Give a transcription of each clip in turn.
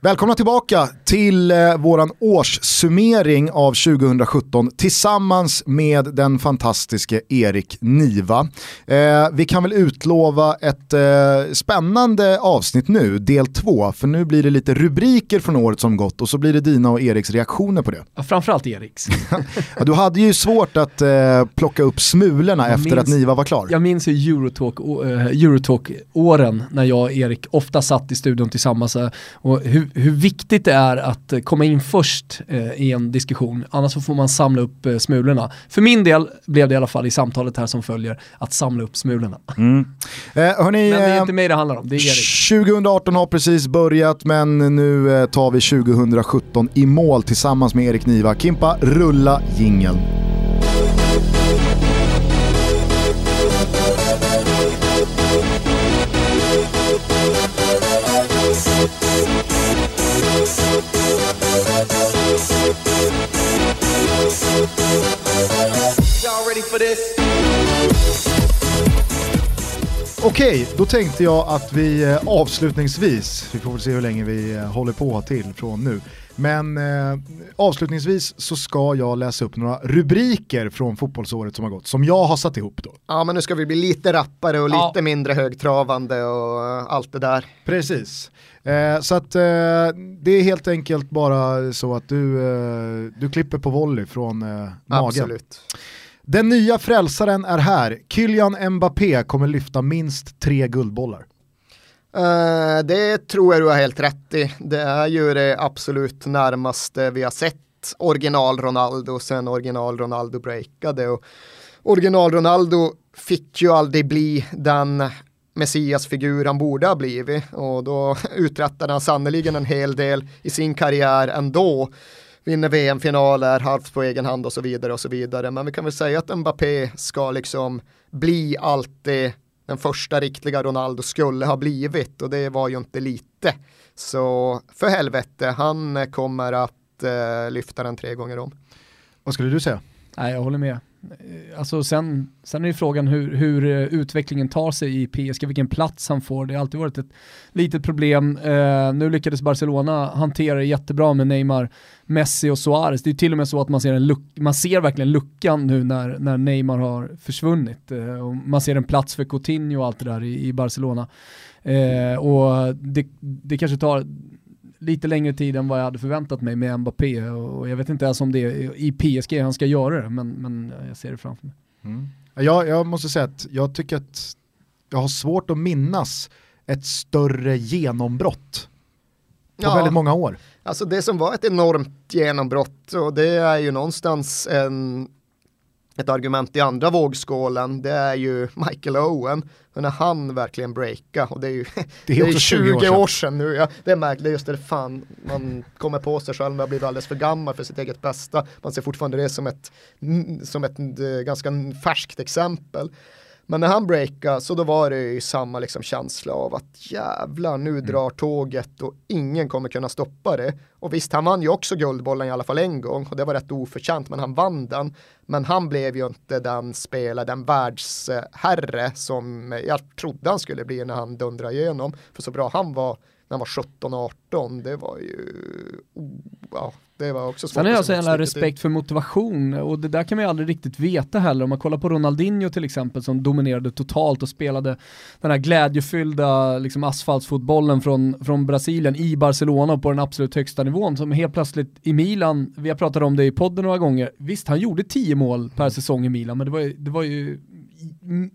Välkomna tillbaka till eh, våran årssummering av 2017 tillsammans med den fantastiske Erik Niva. Eh, vi kan väl utlova ett eh, spännande avsnitt nu, del två, för nu blir det lite rubriker från året som gått och så blir det dina och Eriks reaktioner på det. Ja, framförallt Eriks. ja, du hade ju svårt att eh, plocka upp smulorna jag efter minns, att Niva var klar. Jag minns ju Eurotalk-åren Eurotalk när jag och Erik ofta satt i studion tillsammans och hur, hur viktigt det är att komma in först eh, i en diskussion, annars så får man samla upp eh, smulorna. För min del blev det i alla fall i samtalet här som följer att samla upp smulorna. Mm. Eh, hörni, men det är inte mig det handlar om, det är Erik. 2018 har precis börjat men nu eh, tar vi 2017 i mål tillsammans med Erik Niva. Kimpa, rulla jingeln. Okej, då tänkte jag att vi eh, avslutningsvis, vi får väl se hur länge vi eh, håller på till från nu, men eh, avslutningsvis så ska jag läsa upp några rubriker från fotbollsåret som har gått, som jag har satt ihop då. Ja, men nu ska vi bli lite rappare och ja. lite mindre högtravande och allt det där. Precis. Eh, så att eh, det är helt enkelt bara så att du, eh, du klipper på volley från magen. Absolut. Den nya frälsaren är här. Kylian Mbappé kommer lyfta minst tre guldbollar. Uh, det tror jag du har helt rätt i. Det är ju det absolut närmaste vi har sett original Ronaldo sen original Ronaldo breakade. Och original Ronaldo fick ju aldrig bli den Messias-figur han borde ha blivit och då uträttade han sannerligen en hel del i sin karriär ändå vinner VM-finaler, halvt på egen hand och så vidare och så vidare. Men vi kan väl säga att Mbappé ska liksom bli allt det den första riktiga Ronaldo skulle ha blivit och det var ju inte lite. Så för helvete, han kommer att eh, lyfta den tre gånger om. Vad skulle du säga? Nej, jag håller med. Eh, alltså sen, sen är ju frågan hur, hur eh, utvecklingen tar sig i PSG, vilken plats han får. Det har alltid varit ett litet problem. Uh, nu lyckades Barcelona hantera det jättebra med Neymar, Messi och Suarez. Det är till och med så att man ser, en luck, man ser verkligen luckan nu när, när Neymar har försvunnit. Uh, och man ser en plats för Coutinho och allt det där i, i Barcelona. Uh, och det, det kanske tar lite längre tid än vad jag hade förväntat mig med Mbappé och jag vet inte ens om det är i PSG han ska göra det, men, men jag ser det framför mig. Mm. Jag, jag måste säga att jag tycker att jag har svårt att minnas ett större genombrott på ja, väldigt många år. Alltså det som var ett enormt genombrott och det är ju någonstans en ett argument i andra vågskålen, det är ju Michael Owen. När han verkligen breakar, och det är ju det är, det är 20, 20 år sedan, år sedan nu. Ja, det är märkligt, just det, fan, man kommer på sig själv, man blir alldeles för gammal för sitt eget bästa. Man ser fortfarande det som ett, som ett eh, ganska färskt exempel. Men när han breakade så då var det ju samma liksom känsla av att jävlar nu mm. drar tåget och ingen kommer kunna stoppa det. Och visst han vann ju också Guldbollen i alla fall en gång och det var rätt oförtjänt men han vann den. Men han blev ju inte den spelare, den världsherre som jag trodde han skulle bli när han dundrade igenom. För så bra han var när han var 17-18, det var ju, oh, ja, det var också svårt. Sen har jag så jävla respekt för motivation och det där kan man ju aldrig riktigt veta heller. Om man kollar på Ronaldinho till exempel som dominerade totalt och spelade den här glädjefyllda liksom, asfaltsfotbollen från, från Brasilien i Barcelona på den absolut högsta nivån som helt plötsligt i Milan, vi har pratat om det i podden några gånger, visst han gjorde tio mål per säsong i Milan men det var det var ju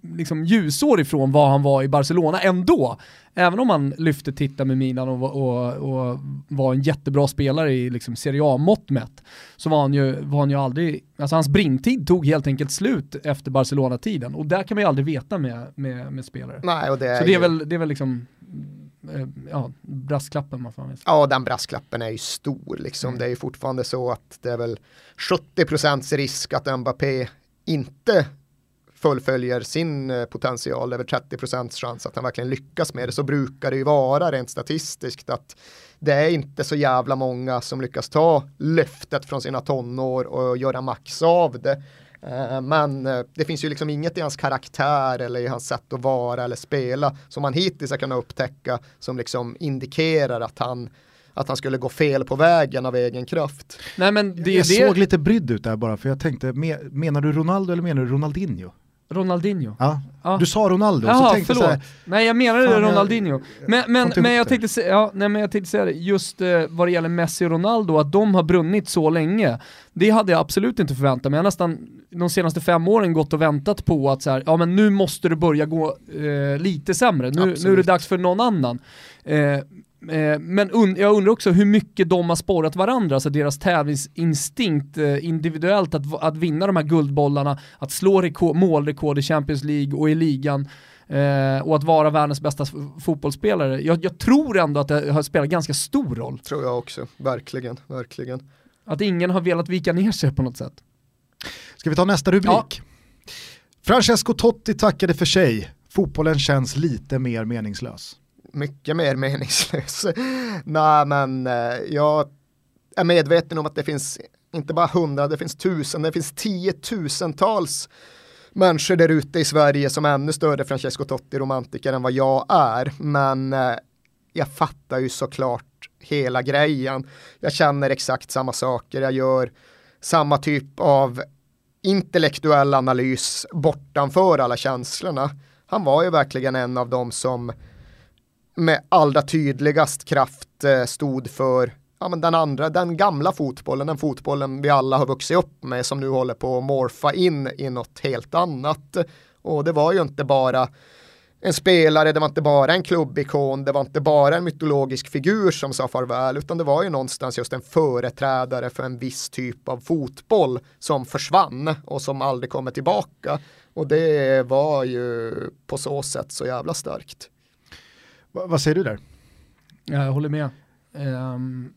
liksom ljusår ifrån vad han var i Barcelona ändå. Även om han lyfte titlar med Milan och, och, och var en jättebra spelare i liksom Serie A-mått mätt, så var han, ju, var han ju aldrig, alltså hans bringtid tog helt enkelt slut efter Barcelona-tiden och där kan man ju aldrig veta med, med, med spelare. Nej, och det är så det är, väl, det är väl liksom eh, ja, brasklappen man får. Ja, den brasklappen är ju stor liksom. Mm. Det är ju fortfarande så att det är väl 70% risk att Mbappé inte fullföljer sin eh, potential över 30% chans att han verkligen lyckas med det så brukar det ju vara rent statistiskt att det är inte så jävla många som lyckas ta löftet från sina tonår och göra max av det. Eh, men eh, det finns ju liksom inget i hans karaktär eller i hans sätt att vara eller spela som man hittills har kunnat upptäcka som liksom indikerar att han att han skulle gå fel på vägen av egen kraft. Nej men det, jag det... såg lite brydd ut där bara för jag tänkte, menar du Ronaldo eller menar du Ronaldinho? Ronaldinho. Ja. ja. Du sa Ronaldo, Jaha, så tänkte förlåt. så här, Nej jag menade Fan, Ronaldinho. jag- men men, men, jag tänkte, se- ja, nej, men jag tänkte säga det, just eh, vad det gäller Messi och Ronaldo, att de har brunnit så länge, det hade jag absolut inte förväntat mig. Jag har nästan de senaste fem åren gått och väntat på att så här, ja men nu måste det börja gå eh, lite sämre, nu, nu är det dags för någon annan. Eh, men un jag undrar också hur mycket de har sporrat varandra, alltså deras tävlingsinstinkt eh, individuellt att, att vinna de här guldbollarna, att slå rekord, målrekord i Champions League och i ligan eh, och att vara världens bästa fotbollsspelare. Jag, jag tror ändå att det har spelat ganska stor roll. Tror jag också, verkligen, verkligen. Att ingen har velat vika ner sig på något sätt. Ska vi ta nästa rubrik? Francesco Totti tackade för sig. Fotbollen känns lite mer meningslös mycket mer meningslös. Nej men eh, jag är medveten om att det finns inte bara hundra, det finns tusen, det finns tiotusentals människor där ute i Sverige som är ännu större Francesco Totti-romantiker än vad jag är. Men eh, jag fattar ju såklart hela grejen. Jag känner exakt samma saker, jag gör samma typ av intellektuell analys bortanför alla känslorna. Han var ju verkligen en av dem som med allra tydligast kraft eh, stod för ja, men den andra, den gamla fotbollen, den fotbollen vi alla har vuxit upp med som nu håller på att morfa in i något helt annat. Och det var ju inte bara en spelare, det var inte bara en klubbikon, det var inte bara en mytologisk figur som sa farväl, utan det var ju någonstans just en företrädare för en viss typ av fotboll som försvann och som aldrig kommer tillbaka. Och det var ju på så sätt så jävla starkt. Va- vad säger du där? Ja, jag håller med. Ehm,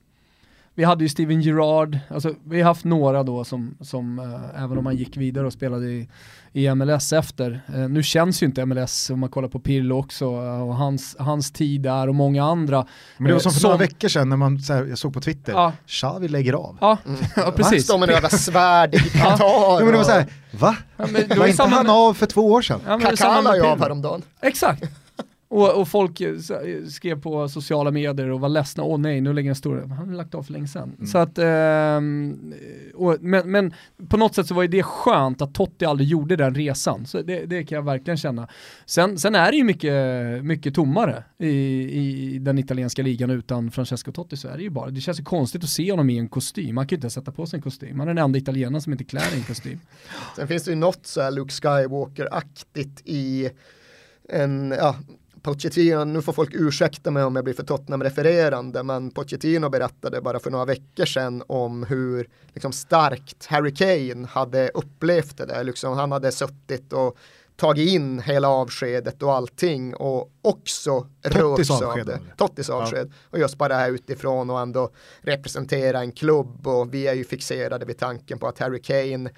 vi hade ju Steven Gerrard, alltså vi har haft några då som, som eh, även om man gick vidare och spelade i, i MLS efter, eh, nu känns ju inte MLS om man kollar på Pirlo också eh, och hans, hans tid där och många andra. Men det var som för som- några veckor sedan när man, så här, jag såg på Twitter, Ja, Xavi lägger av. ja, ja precis. Står med röda svärd i Qatar. Jo, men det var så här, va? Ja, men Var ju inte samma han med- av för två år sedan? Ja, Kakala med är av häromdagen. Exakt. Och, och folk eh, s- skrev på sociala medier och var ledsna, åh nej, nu lägger en stor, han har lagt av för länge sedan. Mm. Så att, ehm, och, men, men på något sätt så var ju det skönt att Totti aldrig gjorde den resan, så det, det kan jag verkligen känna. Sen, sen är det ju mycket, mycket tommare i, i den italienska ligan utan Francesco Totti, så är det ju bara. Det känns ju konstigt att se honom i en kostym, han kan ju inte sätta på sig en kostym, han är den enda italienaren som inte klär i en kostym. Sen finns det ju något så här Luke Skywalker-aktigt i en, ja, Pochettino, nu får folk ursäkta mig om jag blir för Tottenham-refererande, men Pochettino berättade bara för några veckor sedan om hur liksom, starkt Harry Kane hade upplevt det där. Liksom, han hade suttit och tagit in hela avskedet och allting och också rörts av det. Tottis avsked. Och just bara här utifrån och ändå representera en klubb och vi är ju fixerade vid tanken på att Harry Kane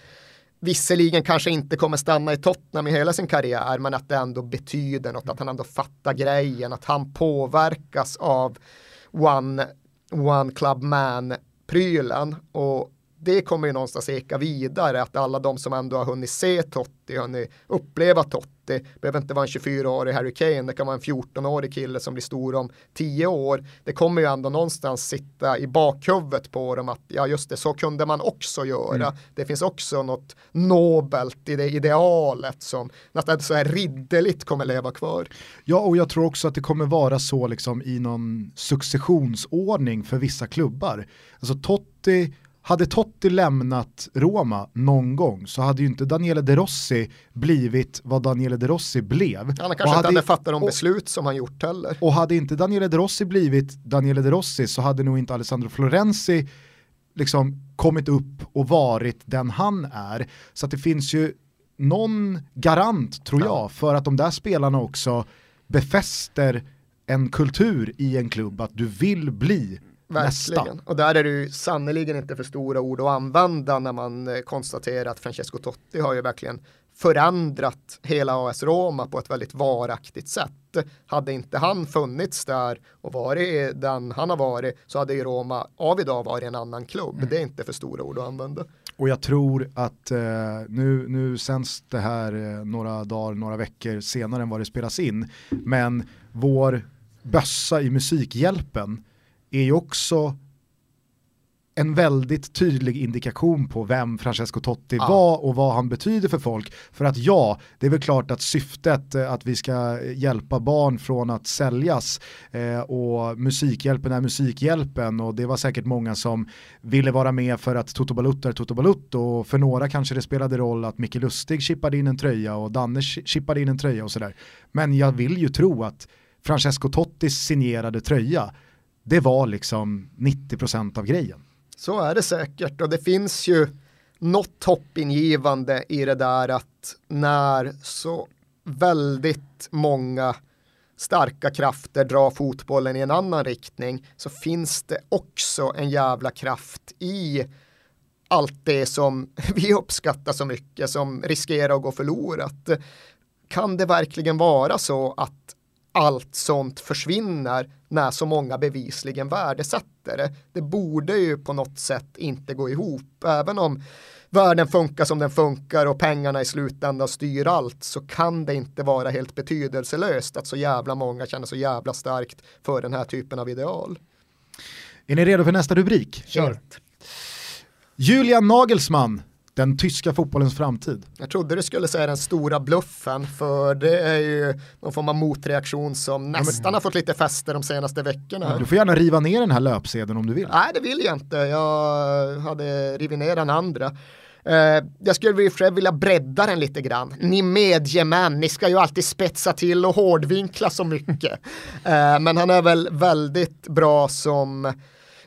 visserligen kanske inte kommer stanna i Tottenham i hela sin karriär, men att det ändå betyder något, att han ändå fattar grejen, att han påverkas av one, one club man-prylen. Och det kommer ju någonstans eka vidare, att alla de som ändå har hunnit se Totti, hunnit uppleva Totti, behöver inte vara en 24-årig Harry Kane, det kan vara en 14-årig kille som blir stor om 10 år. Det kommer ju ändå någonstans sitta i bakhuvudet på dem att ja just det, så kunde man också göra. Det finns också något nobelt i det idealet som nästan så här ridderligt kommer leva kvar. Ja, och jag tror också att det kommer vara så liksom i någon successionsordning för vissa klubbar. Alltså Totti, hade Totti lämnat Roma någon gång så hade ju inte Daniele De Rossi blivit vad Daniele De Rossi blev. Han kanske Och inte hade- hade fattat de beslut som han gjort heller. Och hade inte Daniele De Rossi blivit Daniele De Rossi så hade nog inte Alessandro Florenzi liksom kommit upp och varit den han är. Så det finns ju någon garant tror Ja. jag för att de där spelarna också befäster en kultur i en klubb att du vill bli nästa. Verkligen. Och där är det ju sannerligen inte för stora ord att använda när man eh, konstaterar att Francesco Totti har ju verkligen förändrat hela AS Roma på ett väldigt varaktigt sätt. Hade inte han funnits där och varit den han har varit så hade ju Roma av idag varit en annan klubb. Det är inte för stora ord att använda. Och jag tror att eh, nu, nu sänds det här eh, några dagar, några veckor senare än vad det spelas in. Men vår bössa i Musikhjälpen är ju också en väldigt tydlig indikation på vem Francesco Totti ja. var och vad han betyder för folk. För att ja, det är väl klart att syftet eh, att vi ska hjälpa barn från att säljas eh, och Musikhjälpen är Musikhjälpen och det var säkert många som ville vara med för att Toto Balutto är Toto Balutto och för några kanske det spelade roll att Micke Lustig chippade in en tröja och Danne chippade in en tröja och sådär. Men jag vill ju tro att Francesco Tottis signerade tröja det var liksom 90% av grejen. Så är det säkert och det finns ju något hoppingivande i det där att när så väldigt många starka krafter drar fotbollen i en annan riktning så finns det också en jävla kraft i allt det som vi uppskattar så mycket som riskerar att gå förlorat. Kan det verkligen vara så att allt sånt försvinner när så många bevisligen värdesätter det. Det borde ju på något sätt inte gå ihop, även om världen funkar som den funkar och pengarna i slutändan styr allt så kan det inte vara helt betydelselöst att så jävla många känner så jävla starkt för den här typen av ideal. Är ni redo för nästa rubrik? Kör. Julian Nagelsmann den tyska fotbollens framtid. Jag trodde du skulle säga den stora bluffen, för det är ju någon form av motreaktion som nästan men... har fått lite fäste de senaste veckorna. Ja, du får gärna riva ner den här löpsedeln om du vill. Nej, det vill jag inte. Jag hade rivit ner den andra. Uh, jag skulle vilja bredda den lite grann. Ni mediemän, ni ska ju alltid spetsa till och hårdvinkla så mycket. uh, men han är väl väldigt bra som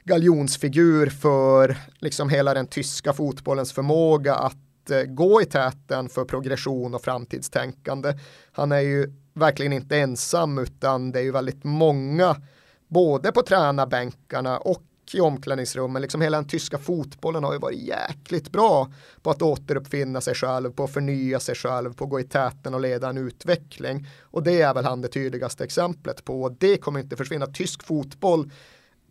galjonsfigur för liksom hela den tyska fotbollens förmåga att eh, gå i täten för progression och framtidstänkande. Han är ju verkligen inte ensam utan det är ju väldigt många både på tränarbänkarna och i omklädningsrummen. Liksom hela den tyska fotbollen har ju varit jäkligt bra på att återuppfinna sig själv, på att förnya sig själv, på att gå i täten och leda en utveckling. Och det är väl han det tydligaste exemplet på. Det kommer inte försvinna. Tysk fotboll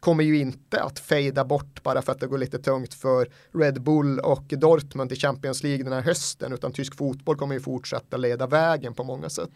kommer ju inte att fejda bort bara för att det går lite tungt för Red Bull och Dortmund i Champions League den här hösten utan tysk fotboll kommer ju fortsätta leda vägen på många sätt.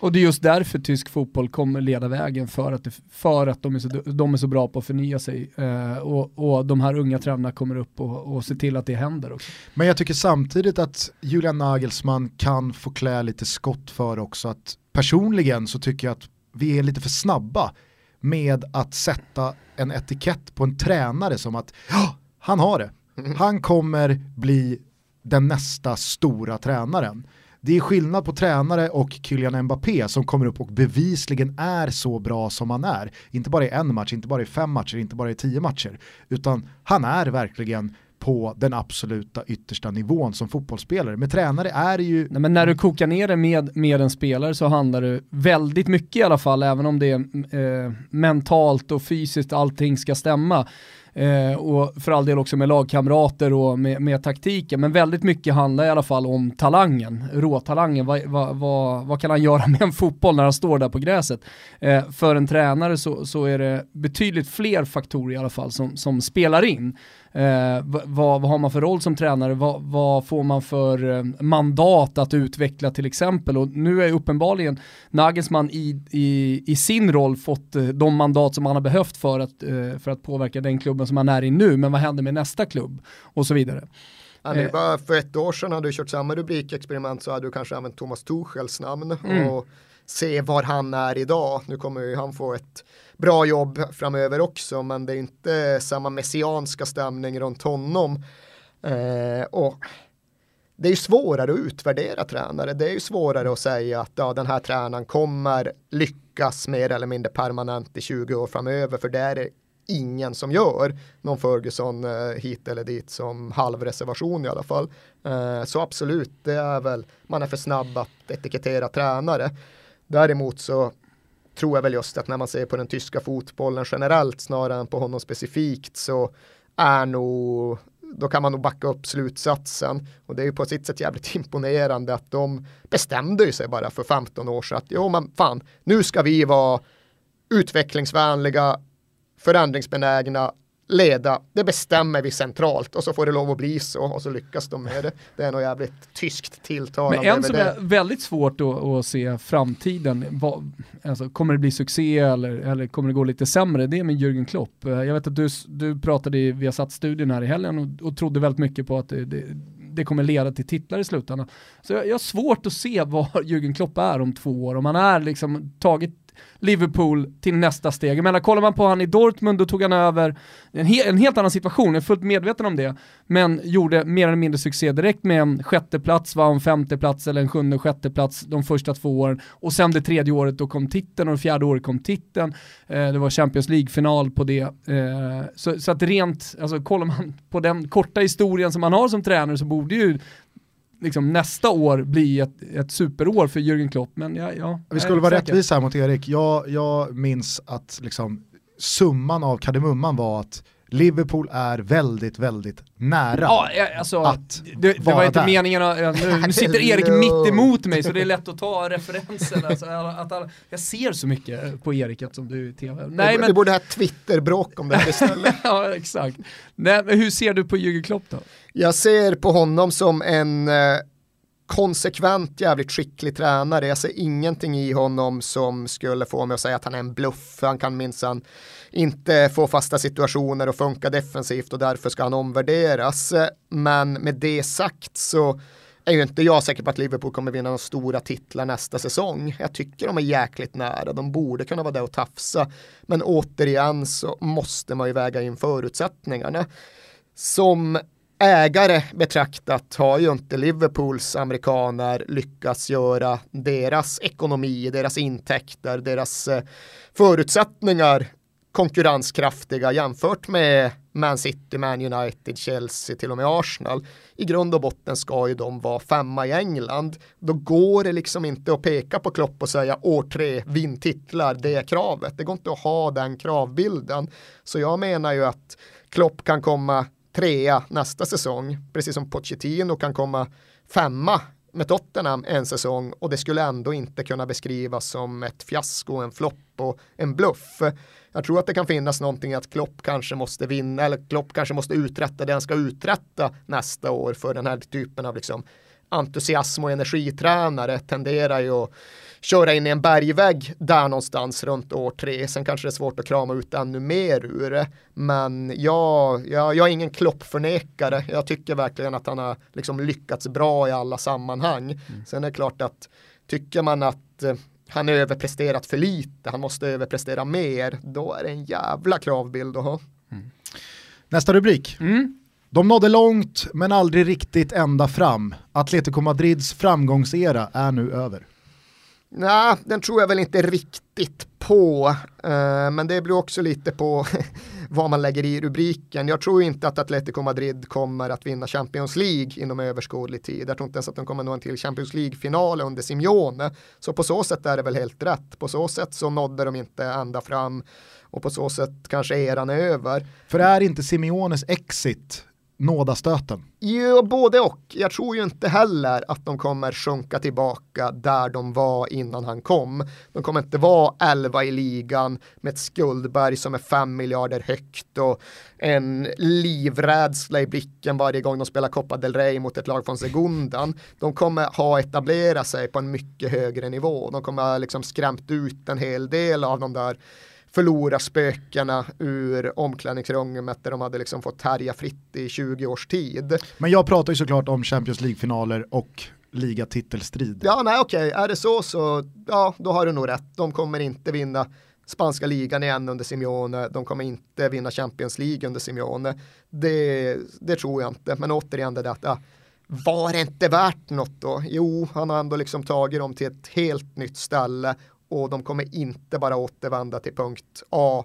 Och det är just därför tysk fotboll kommer leda vägen för att, det, för att de, är så, de är så bra på att förnya sig eh, och, och de här unga tränarna kommer upp och, och ser till att det händer också. Men jag tycker samtidigt att Julian Nagelsmann kan få klä lite skott för också att personligen så tycker jag att vi är lite för snabba med att sätta en etikett på en tränare som att ja, han har det. Han kommer bli den nästa stora tränaren. Det är skillnad på tränare och Kylian Mbappé som kommer upp och bevisligen är så bra som han är. Inte bara i en match, inte bara i fem matcher, inte bara i tio matcher. Utan han är verkligen på den absoluta yttersta nivån som fotbollsspelare. Med tränare är det ju... Nej, men när du kokar ner det med, med en spelare så handlar det väldigt mycket i alla fall, även om det är eh, mentalt och fysiskt allting ska stämma Eh, och för all del också med lagkamrater och med, med taktiken. Men väldigt mycket handlar i alla fall om talangen, råtalangen. Vad, va, va, vad kan han göra med en fotboll när han står där på gräset? Eh, för en tränare så, så är det betydligt fler faktorer i alla fall som, som spelar in. Eh, vad, vad, har man för roll som tränare? Vad, vad får man för eh, mandat att utveckla till exempel? Och nu är uppenbarligen Nagelsmann i, i, i sin roll fått eh, de mandat som han har behövt för att, eh, för att påverka den klubben som han är i nu. Men vad händer med nästa klubb? Och så vidare. Ja, det var för ett år sedan hade du kört samma rubrikexperiment så hade du kanske använt Thomas Tuchels namn mm. och se var han är idag. Nu kommer ju han få ett bra jobb framöver också, men det är inte samma messianska stämning runt honom. Eh, och det är ju svårare att utvärdera tränare. Det är ju svårare att säga att ja, den här tränaren kommer lyckas mer eller mindre permanent i 20 år framöver, för det är det ingen som gör någon Ferguson eh, hit eller dit som halvreservation i alla fall. Eh, så absolut, det är väl, man är för snabb att etikettera tränare. Däremot så tror jag väl just att när man ser på den tyska fotbollen generellt snarare än på honom specifikt så är nog då kan man nog backa upp slutsatsen. Och det är ju på sitt sätt jävligt imponerande att de bestämde ju sig bara för 15 år sedan att jo men fan nu ska vi vara utvecklingsvänliga förändringsbenägna leda, det bestämmer vi centralt och så får det lov att bli så och så lyckas de med det. Det är nog jävligt tyskt tilltalande. Men en som är väldigt svårt att, att se framtiden, vad, alltså, kommer det bli succé eller, eller kommer det gå lite sämre? Det är med Jürgen Klopp. Eh, jag vet att du, du pratade i Viasat-studion här i helgen och, och trodde väldigt mycket på att det, det, det kommer leda till titlar i slutändan. Så jag, jag har svårt att se var Jürgen Klopp är om två år. Om han är liksom tagit Liverpool till nästa steg. Jag menar, kollar man på han i Dortmund, då tog han över en, he en helt annan situation, jag är fullt medveten om det, men gjorde mer eller mindre succé direkt med en sjätteplats, var en femteplats eller en sjunde sjätteplats de första två åren och sen det tredje året då kom titeln och det fjärde året kom titeln. Eh, det var Champions League-final på det. Eh, så, så att rent, alltså kollar man på den korta historien som man har som tränare så borde ju liksom, nästa år bli ett, ett superår för Jürgen Klopp. Men ja, ja, Vi skulle vara rättvisa här mot Erik. Jag, jag minns att liksom, summan av kardemumman var att Liverpool är väldigt, väldigt nära ja, alltså, att det, det var inte där. meningen att, nu, nu sitter Erik mitt emot mig så det är lätt att ta referensen. Alltså, att, att, jag ser så mycket på Erik eftersom du i tv. Nej, men... Du borde ha Twitter-bråk om det här istället. ja, exakt. Nej, men hur ser du på Jürgen Klopp då? Jag ser på honom som en eh, konsekvent jävligt skicklig tränare. Jag ser ingenting i honom som skulle få mig att säga att han är en bluff. Han kan minsann inte få fasta situationer och funka defensivt och därför ska han omvärderas. Men med det sagt så är ju inte jag säker på att Liverpool kommer vinna några stora titlar nästa säsong. Jag tycker de är jäkligt nära, de borde kunna vara där och tafsa. Men återigen så måste man ju väga in förutsättningarna. Som ägare betraktat har ju inte Liverpools amerikaner lyckats göra deras ekonomi, deras intäkter, deras eh, förutsättningar konkurrenskraftiga jämfört med Man City, Man United, Chelsea, till och med Arsenal. I grund och botten ska ju de vara femma i England. Då går det liksom inte att peka på Klopp och säga år tre, vinn titlar, det är kravet. Det går inte att ha den kravbilden. Så jag menar ju att Klopp kan komma trea nästa säsong, precis som Pochettino kan komma femma med Tottenham en säsong och det skulle ändå inte kunna beskrivas som ett fiasko, en flopp och en bluff. Jag tror att det kan finnas någonting att Klopp kanske måste vinna eller Klopp kanske måste uträtta det han ska uträtta nästa år för den här typen av liksom entusiasm och energitränare tenderar ju att köra in i en bergvägg där någonstans runt år tre. Sen kanske det är svårt att krama ut ännu mer ur det. Men jag, jag, jag är ingen kloppförnekare. Jag tycker verkligen att han har liksom lyckats bra i alla sammanhang. Mm. Sen är det klart att tycker man att eh, han har överpresterat för lite, han måste överprestera mer, då är det en jävla kravbild att ha. Mm. Nästa rubrik. Mm. De nådde långt men aldrig riktigt ända fram. Atletico Madrids framgångsera är nu över. Nej, den tror jag väl inte riktigt på, uh, men det beror också lite på vad man lägger i rubriken. Jag tror inte att Atletico Madrid kommer att vinna Champions League inom överskådlig tid. Jag tror inte ens att de kommer nå en till Champions League-final under Simeone. Så på så sätt är det väl helt rätt. På så sätt så nådde de inte ända fram och på så sätt kanske eran är över. För är inte Simeones exit nådastöten? Jo, både och. Jag tror ju inte heller att de kommer sjunka tillbaka där de var innan han kom. De kommer inte vara 11 i ligan med ett skuldberg som är 5 miljarder högt och en livrädsla i blicken varje gång de spelar Copa del Rey mot ett lag från Segundan. De kommer ha etablerat sig på en mycket högre nivå. De kommer ha liksom skrämt ut en hel del av de där förlora spökena ur omklädningsrummet där de hade liksom fått härja fritt i 20 års tid. Men jag pratar ju såklart om Champions League-finaler och ligatitelstrid. Ja, nej okej, okay. är det så så, ja, då har du nog rätt. De kommer inte vinna spanska ligan igen under Simeone, de kommer inte vinna Champions League under Simeone. Det, det tror jag inte, men återigen det där att ja, var det inte värt något då? Jo, han har ändå liksom tagit dem till ett helt nytt ställe och de kommer inte bara återvända till punkt A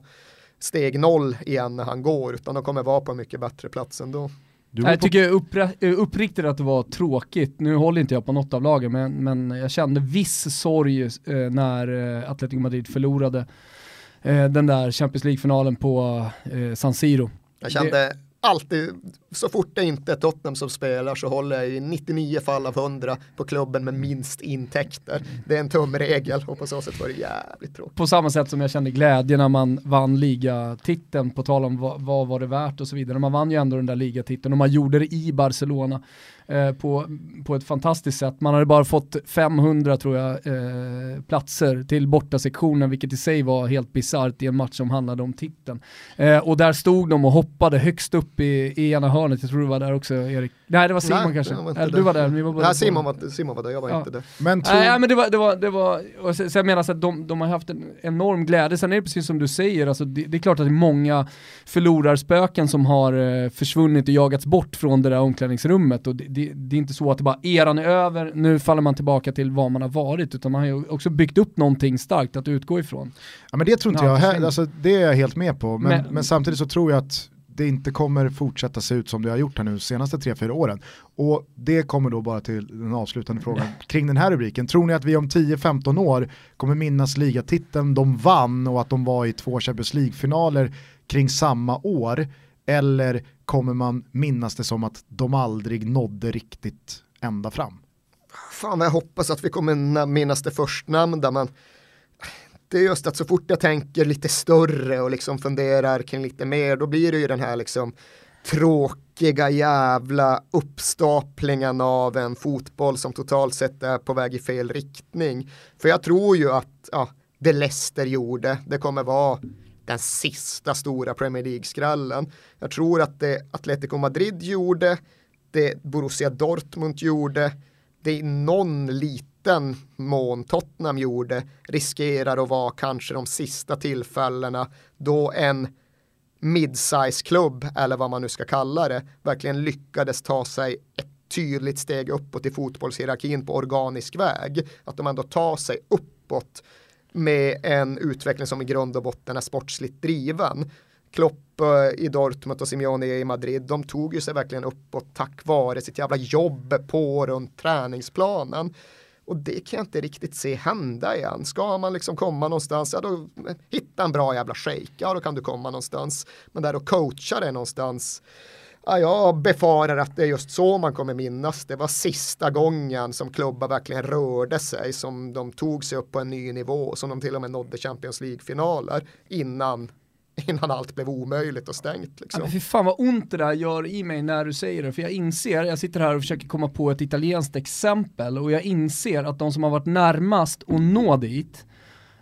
steg noll igen när han går utan de kommer vara på en mycket bättre plats ändå. Jag tycker uppr uppriktigt att det var tråkigt, nu håller inte jag på något av lagen men, men jag kände viss sorg eh, när eh, Atletico Madrid förlorade eh, den där Champions League-finalen på eh, San Siro. Jag kände det alltid, så fort det inte är Tottenham som spelar så håller jag i 99 fall av 100 på klubben med minst intäkter. Det är en tumregel och på så sätt var det jävligt tråkigt. På samma sätt som jag kände glädje när man vann ligatiteln, på tal om vad, vad var det värt och så vidare. Man vann ju ändå den där ligatiteln och man gjorde det i Barcelona. Eh, på, på ett fantastiskt sätt. Man hade bara fått 500 tror jag eh, platser till bortasektionen vilket i sig var helt bisarrt i en match som handlade om titeln. Eh, och där stod de och hoppade högst upp i, i ena hörnet, jag tror du var där också Erik. Nej det var Simon Nej, kanske. var Eller, du var där. Var Nej Simon var, Simon var där, jag var ja. inte där. Men tror... Nej men det var, det var, det var och så, så jag menar så att de, de har haft en enorm glädje, sen är det precis som du säger, alltså, det, det är klart att det är många förlorarspöken som har eh, försvunnit och jagats bort från det där omklädningsrummet och det, det det är inte så att det bara eran är över, nu faller man tillbaka till vad man har varit, utan man har ju också byggt upp någonting starkt att utgå ifrån. Ja men det tror inte ja, jag, alltså, det är jag helt med på, men, men, men samtidigt så tror jag att det inte kommer fortsätta se ut som det har gjort här nu de senaste 3-4 åren. Och det kommer då bara till den avslutande frågan kring den här rubriken. Tror ni att vi om 10-15 år kommer minnas ligatiteln de vann och att de var i två Champions League-finaler kring samma år? Eller kommer man minnas det som att de aldrig nådde riktigt ända fram? Fan jag hoppas att vi kommer minnas det förstnämnda men det är just att så fort jag tänker lite större och liksom funderar kring lite mer då blir det ju den här liksom tråkiga jävla uppstaplingen av en fotboll som totalt sett är på väg i fel riktning. För jag tror ju att ja, det Leicester gjorde, det kommer vara den sista stora Premier League-skrällen. Jag tror att det Atletico Madrid gjorde, det Borussia Dortmund gjorde, det i någon liten mån Tottenham gjorde riskerar att vara kanske de sista tillfällena då en mid-size-klubb, eller vad man nu ska kalla det, verkligen lyckades ta sig ett tydligt steg uppåt i fotbollshierarkin på organisk väg. Att de ändå tar sig uppåt med en utveckling som i grund och botten är sportsligt driven. Klopp eh, i Dortmund och Simeone i Madrid, de tog ju sig verkligen uppåt tack vare sitt jävla jobb på och runt träningsplanen. Och det kan jag inte riktigt se hända igen. Ska man liksom komma någonstans, ja då eh, hitta en bra jävla shake, ja då kan du komma någonstans. Men där och coacha det någonstans, Ja, jag befarar att det är just så man kommer minnas. Det var sista gången som klubbar verkligen rörde sig, som de tog sig upp på en ny nivå, som de till och med nådde Champions League-finaler innan innan allt blev omöjligt och stängt. Liksom. Ja, fy fan vad ont det där gör i mig när du säger det, för jag inser, jag sitter här och försöker komma på ett italienskt exempel och jag inser att de som har varit närmast att nå dit,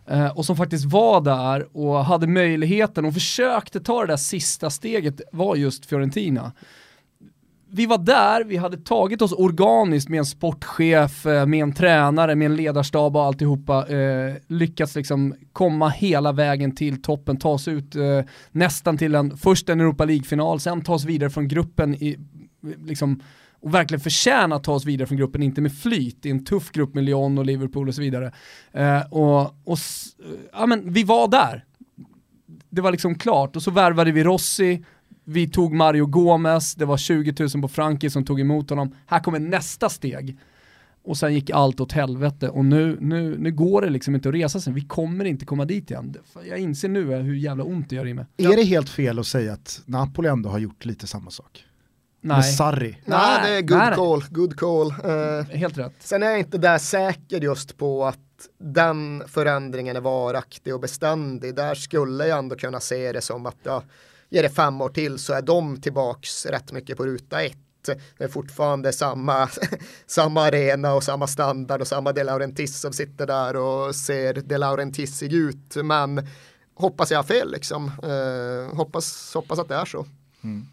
Eh, och som faktiskt var där och hade möjligheten och försökte ta det där sista steget var just Fiorentina. Vi var där, vi hade tagit oss organiskt med en sportchef, eh, med en tränare, med en ledarstab och alltihopa, eh, lyckats liksom komma hela vägen till toppen, ta oss ut eh, nästan till en, först en Europa League-final, sen ta oss vidare från gruppen i, liksom, och verkligen förtjäna att ta oss vidare från gruppen, inte med flyt i en tuff grupp med Lyon och Liverpool och så vidare. Eh, och, och eh, ja, men vi var där. Det var liksom klart och så värvade vi Rossi, vi tog Mario Gomez, det var 20 000 på Frankie som tog emot honom. Här kommer nästa steg. Och sen gick allt åt helvete och nu, nu, nu går det liksom inte att resa sig. Vi kommer inte komma dit igen. Jag inser nu eh, hur jävla ont det gör i mig. Är det helt fel att säga att Napoli ändå har gjort lite samma sak? Nej. Med Sarri. Nej, det är good nej, call. Good call. Uh, Helt rätt. Sen är jag inte där säker just på att den förändringen är varaktig och beständig. Där skulle jag ändå kunna se det som att ja, ger det fem år till så är de tillbaks rätt mycket på ruta ett. Det är fortfarande samma, samma arena och samma standard och samma De Laurentiis som sitter där och ser De Laurentiisig ut. Men hoppas jag har fel liksom. Uh, hoppas, hoppas att det är så. Mm.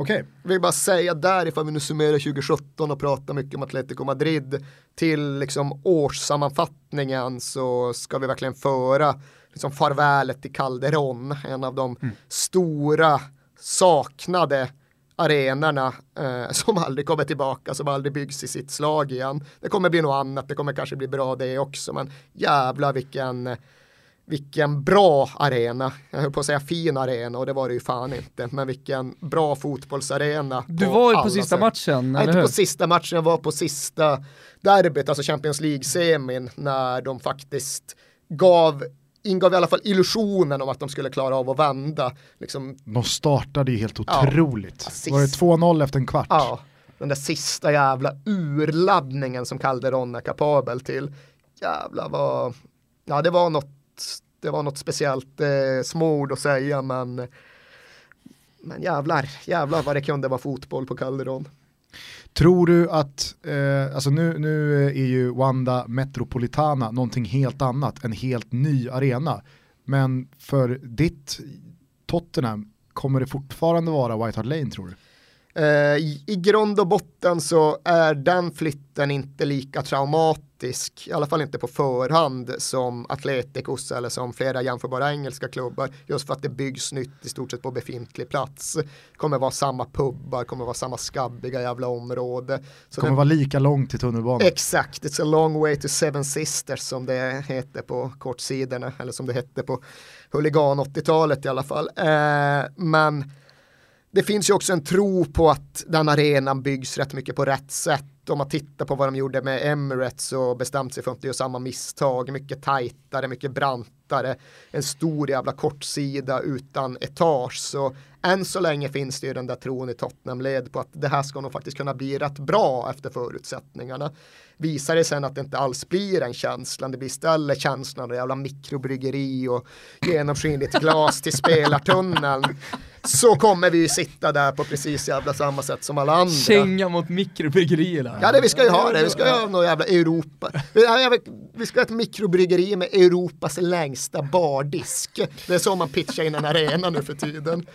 Okej. Okay. Vill bara säga där ifall vi nu summerar 2017 och pratar mycket om Atletico Madrid till liksom årssammanfattningen så ska vi verkligen föra liksom farvälet till Calderon, en av de mm. stora saknade arenorna eh, som aldrig kommer tillbaka, som aldrig byggs i sitt slag igen. Det kommer bli något annat, det kommer kanske bli bra det också, men jävla vilken vilken bra arena, jag höll på att säga fin arena och det var det ju fan inte, men vilken bra fotbollsarena. Du var ju på sista sätt. matchen, Nej, inte hur? på sista matchen, jag var på sista derbyt, alltså Champions League-semin, när de faktiskt gav ingav i alla fall illusionen om att de skulle klara av att vända. Liksom, de startade ju helt otroligt. Ja, Var det 2-0 efter en kvart? Ja, den där sista jävla urladdningen som Calderon är kapabel till. Jävlar vad, ja det var något, det var något speciellt eh, småord att säga men men jävlar, jävlar vad det kunde vara fotboll på Calderon. Tror du att, eh, alltså nu, nu är ju Wanda Metropolitana någonting helt annat, en helt ny arena. Men för ditt Tottenham, kommer det fortfarande vara White Hart Lane tror du? Eh, i, I grund och botten så är den flytten inte lika traumatisk, i alla fall inte på förhand som Atleticos eller som flera jämförbara engelska klubbar, just för att det byggs nytt i stort sett på befintlig plats. Kommer vara samma pubbar, kommer vara samma skabbiga jävla område. Så det kommer det... vara lika långt till tunnelbanan. Exakt, it's a long way to Seven Sisters som det heter på kortsidorna, eller som det hette på huligan 80-talet i alla fall. Eh, men det finns ju också en tro på att den arenan byggs rätt mycket på rätt sätt. Om man tittar på vad de gjorde med Emirates och bestämt sig för att inte göra samma misstag. Mycket tajtare, mycket brantare. En stor jävla kortsida utan etage. Så än så länge finns det ju den där tron i Tottenham-led på att det här ska nog faktiskt kunna bli rätt bra efter förutsättningarna. Visar det sen att det inte alls blir den känslan, det blir istället känslan av jävla mikrobryggeri och genomskinligt glas till spelartunneln så kommer vi ju sitta där på precis jävla samma sätt som alla andra. Känga mot mikrobryggerierna. Ja, det, vi ska ju ha det. Vi ska ju ha något jävla Europa. Vi ska ha ett mikrobryggeri med Europas längsta bardisk. Det är så man pitchar in en arena nu för tiden.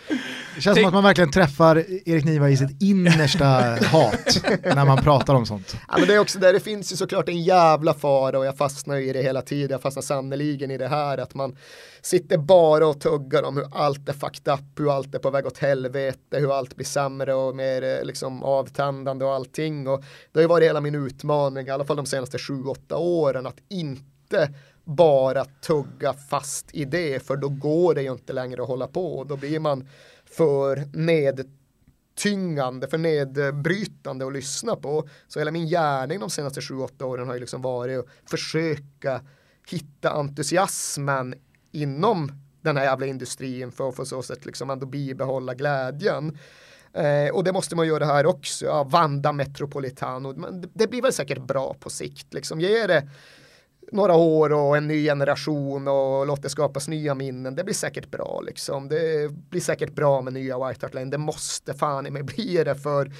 Det känns som att man verkligen träffar Erik Niva i sitt innersta hat när man pratar om sånt. Ja, men det är också där det finns ju såklart en jävla fara och jag fastnar i det hela tiden. Jag fastnar sannoliken i det här att man sitter bara och tuggar om hur allt är fucked up, hur allt är på väg åt helvete, hur allt blir sämre och mer eh, liksom avtändande och allting. Och det har ju varit hela min utmaning, i alla fall de senaste sju, åtta åren, att inte bara tugga fast i det, för då går det ju inte längre att hålla på. Då blir man för nedtyngande, för nedbrytande att lyssna på. Så hela min gärning de senaste sju, åtta åren har ju liksom varit att försöka hitta entusiasmen inom den här jävla industrin för att på så sätt liksom ändå bibehålla glädjen. Eh, och det måste man göra här också, ja, Vanda Metropolitano, det blir väl säkert bra på sikt, liksom ge det några år och en ny generation och låt det skapas nya minnen. Det blir säkert bra liksom. Det blir säkert bra med nya White Hart Lane. Det måste fan i mig bli det för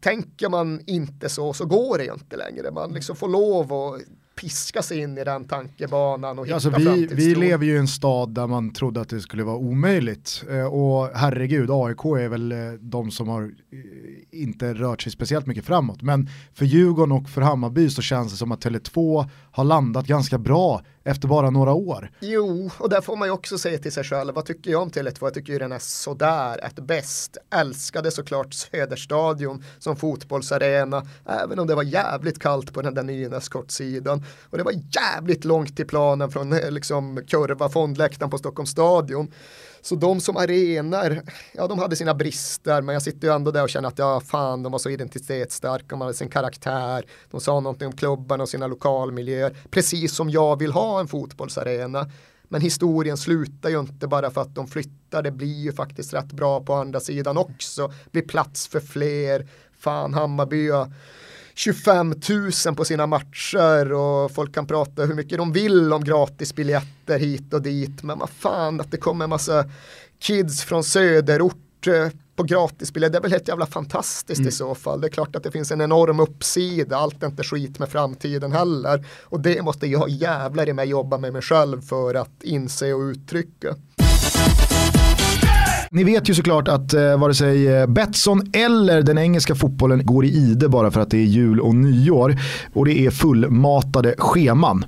tänker man inte så så går det ju inte längre. Man liksom får lov att piska sig in i den tankebanan och hitta alltså vi, vi lever ju i en stad där man trodde att det skulle vara omöjligt eh, och herregud AIK är väl eh, de som har eh, inte rört sig speciellt mycket framåt men för Djurgården och för Hammarby så känns det som att Tele2 har landat ganska bra efter bara några år. Jo, och där får man ju också säga till sig själv, vad tycker jag om Tele2? Jag tycker ju den är sådär, ett bäst. Älskade såklart Söderstadion som fotbollsarena, även om det var jävligt kallt på den där Nynäskortsidan. Och det var jävligt långt till planen från eh, liksom kurva fondläktaren på Stockholms stadion. Så de som arenor, ja de hade sina brister men jag sitter ju ändå där och känner att ja fan de var så identitetsstarka, de hade sin karaktär, de sa någonting om klubbarna och sina lokalmiljöer, precis som jag vill ha en fotbollsarena. Men historien slutar ju inte bara för att de flyttar, det blir ju faktiskt rätt bra på andra sidan också, blir plats för fler, fan Hammarby 25 000 på sina matcher och folk kan prata hur mycket de vill om gratisbiljetter hit och dit. Men vad fan att det kommer en massa kids från söderort eh, på gratisbiljetter, det är väl helt jävla fantastiskt mm. i så fall. Det är klart att det finns en enorm uppsida, allt är inte skit med framtiden heller. Och det måste jag jävlar i mig jobba med mig själv för att inse och uttrycka. Ni vet ju såklart att eh, vare sig eh, Betsson eller den engelska fotbollen går i ide bara för att det är jul och nyår. Och det är fullmatade scheman.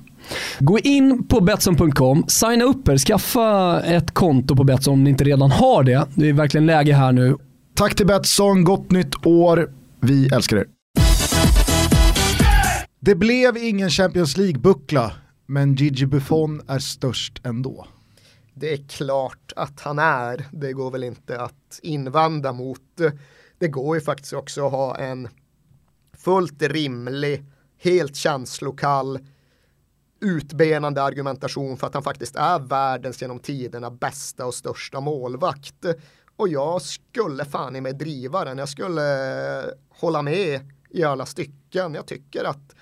Gå in på Betsson.com, signa upp er, skaffa ett konto på Betsson om ni inte redan har det. Det är verkligen läge här nu. Tack till Betsson, gott nytt år. Vi älskar er. Det blev ingen Champions League-buckla, men Gigi Buffon är störst ändå det är klart att han är. Det går väl inte att invända mot. Det går ju faktiskt också att ha en fullt rimlig, helt känslokall, utbenande argumentation för att han faktiskt är världens genom tiderna bästa och största målvakt. Och jag skulle fan i mig driva den. Jag skulle eh, hålla med i alla stycken. Jag tycker att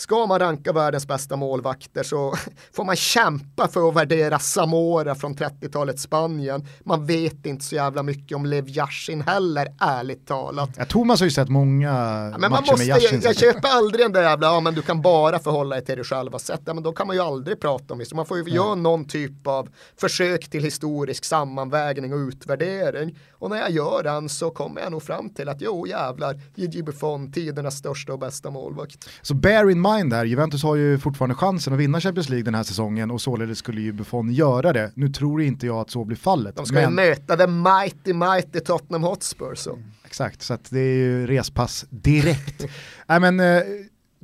Ska man ranka världens bästa målvakter så får man kämpa för att värdera Zamora från 30-talet Spanien. Man vet inte så jävla mycket om Lev Yashin heller, ärligt talat. Ja, Thomas har ju sett många ja, men matcher man måste, med Yashin. Jag, jag köper aldrig den där jävla, ja men du kan bara förhålla dig till dig själva sätt. Ja, men då kan man ju aldrig prata om det. Så man får ju ja. göra någon typ av försök till historisk sammanvägning och utvärdering. Och när jag gör den så kommer jag nog fram till att jo jävlar, Gigi Buffon, tidernas största och bästa målvakt. Så bear in mind där, Juventus har ju fortfarande chansen att vinna Champions League den här säsongen och således skulle ju Buffon göra det. Nu tror inte jag att så blir fallet. De ska men... ju möta the mighty mighty Tottenham Hotspur. Så. Mm, exakt, så det är ju respass direkt. Nej men, eh,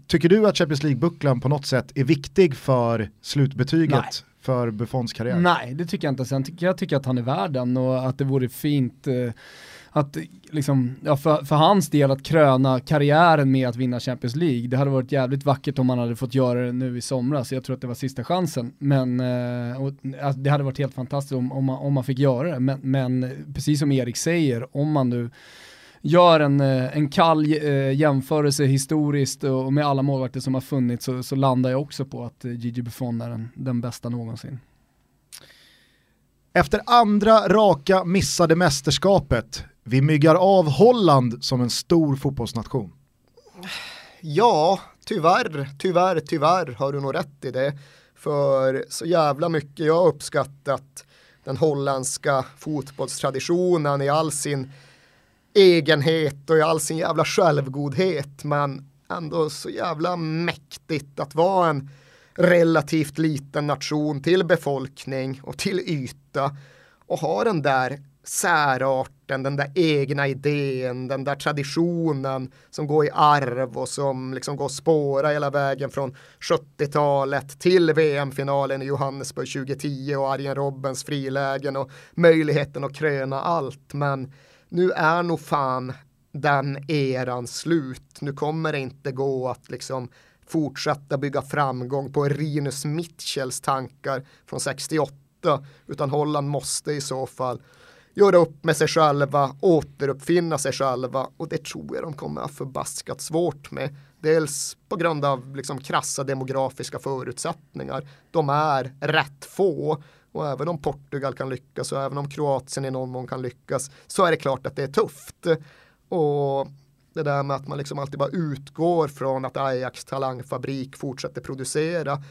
tycker du att Champions League-bucklan på något sätt är viktig för slutbetyget? Nej för Buffons karriär? Nej, det tycker jag inte. Sen tycker jag tycker att han är värd den och att det vore fint eh, att liksom, ja, för, för, hans del att kröna karriären med att vinna Champions League. Det hade varit jävligt vackert om han hade fått göra det nu i somras. Jag tror att det var sista chansen. Men eh, och, alltså, det hade varit helt fantastiskt om, om, man, om man fick göra det. Men, men precis som Erik säger, om man nu gör en, eh, en kall eh, jämförelse historiskt och med alla målvakter som har funnits så, så landar jag också på att Gigi Buffon är den, den bästa någonsin. Efter andra raka missade mästerskapet, vi myggar av Holland som en stor fotbollsnation. Ja, tyvärr, tyvärr, tyvärr har du nog rätt i det. För så jävla mycket jag har uppskattat den holländska fotbollstraditionen i all sin egenhet och i all sin jävla självgodhet men ändå så jävla mäktigt att vara en relativt liten nation till befolkning och till yta och ha den där särarten, den där egna idén, den där traditionen som går i arv och som liksom går spåra hela vägen från 70-talet till VM-finalen i Johannesburg 2010 och Arjen Robbens frilägen och möjligheten att kröna allt. Men nu är nog fan den eran slut. Nu kommer det inte gå att liksom fortsätta bygga framgång på Rinus Mitchells tankar från 68 utan Holland måste i så fall göra upp med sig själva, återuppfinna sig själva och det tror jag de kommer att förbaskat svårt med. Dels på grund av liksom krassa demografiska förutsättningar. De är rätt få och även om Portugal kan lyckas och även om Kroatien i någon mån kan lyckas så är det klart att det är tufft. Och det där med att man liksom alltid bara utgår från att Ajax talangfabrik fortsätter producera.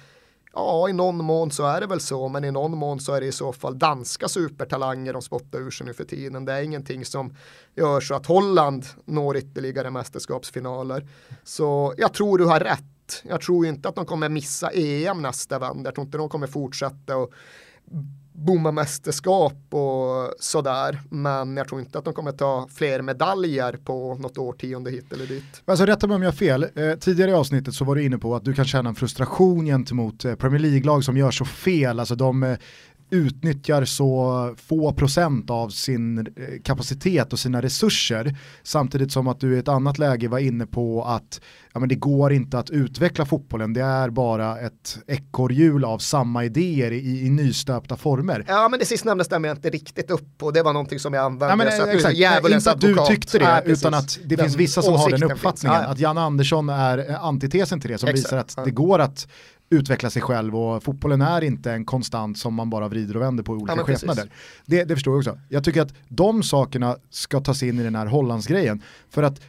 Ja, i någon mån så är det väl så, men i någon mån så är det i så fall danska supertalanger de spottar ur sig nu för tiden. Det är ingenting som gör så att Holland når ytterligare mästerskapsfinaler. Så jag tror du har rätt. Jag tror inte att de kommer missa EM nästa vända. Jag tror inte de kommer fortsätta och bomma mästerskap och sådär. Men jag tror inte att de kommer ta fler medaljer på något årtionde hit eller dit. Alltså rätta mig om jag har fel. Eh, tidigare i avsnittet så var du inne på att du kan känna en frustration gentemot eh, Premier League-lag som gör så fel. Alltså de eh, utnyttjar så få procent av sin eh, kapacitet och sina resurser samtidigt som att du i ett annat läge var inne på att ja, men det går inte att utveckla fotbollen, det är bara ett ekorrhjul av samma idéer i, i nystöpta former. Ja men det sistnämnda stämmer jag inte riktigt upp på, det var någonting som jag använde. Ja, men, så exakt, inte att du tyckte det, Nej, utan att det den finns vissa som har den uppfattningen, ja, ja. att Jan Andersson är eh, antitesen till det som exakt. visar att det går att utveckla sig själv och fotbollen är inte en konstant som man bara vrider och vänder på i olika ja, skepnader. Det, det förstår jag också. Jag tycker att de sakerna ska tas in i den här Hollandsgrejen. För att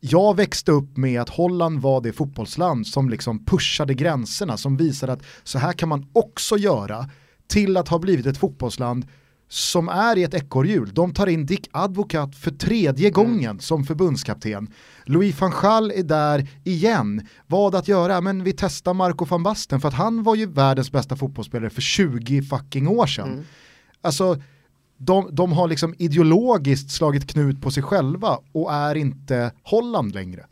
jag växte upp med att Holland var det fotbollsland som liksom pushade gränserna, som visade att så här kan man också göra till att ha blivit ett fotbollsland som är i ett ekorrhjul. De tar in Dick Advocat för tredje mm. gången som förbundskapten. Louis van Gaal är där igen. Vad att göra? Men vi testar Marco van Basten för att han var ju världens bästa fotbollsspelare för 20 fucking år sedan. Mm. Alltså, de, de har liksom ideologiskt slagit knut på sig själva och är inte Holland längre.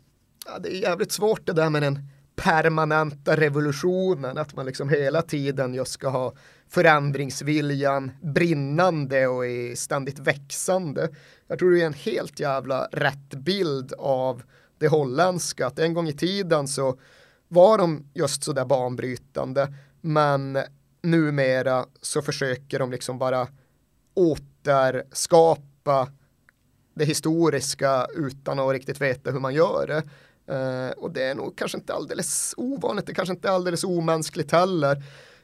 Ja, det är jävligt svårt det där med den permanenta revolutionen, att man liksom hela tiden just ska ha förändringsviljan brinnande och är ständigt växande. Jag tror det är en helt jävla rätt bild av det holländska, att en gång i tiden så var de just sådär banbrytande. Men numera så försöker de liksom bara återskapa det historiska utan att riktigt veta hur man gör det. Uh, och det är nog kanske inte alldeles ovanligt, det kanske inte är alldeles omänskligt heller.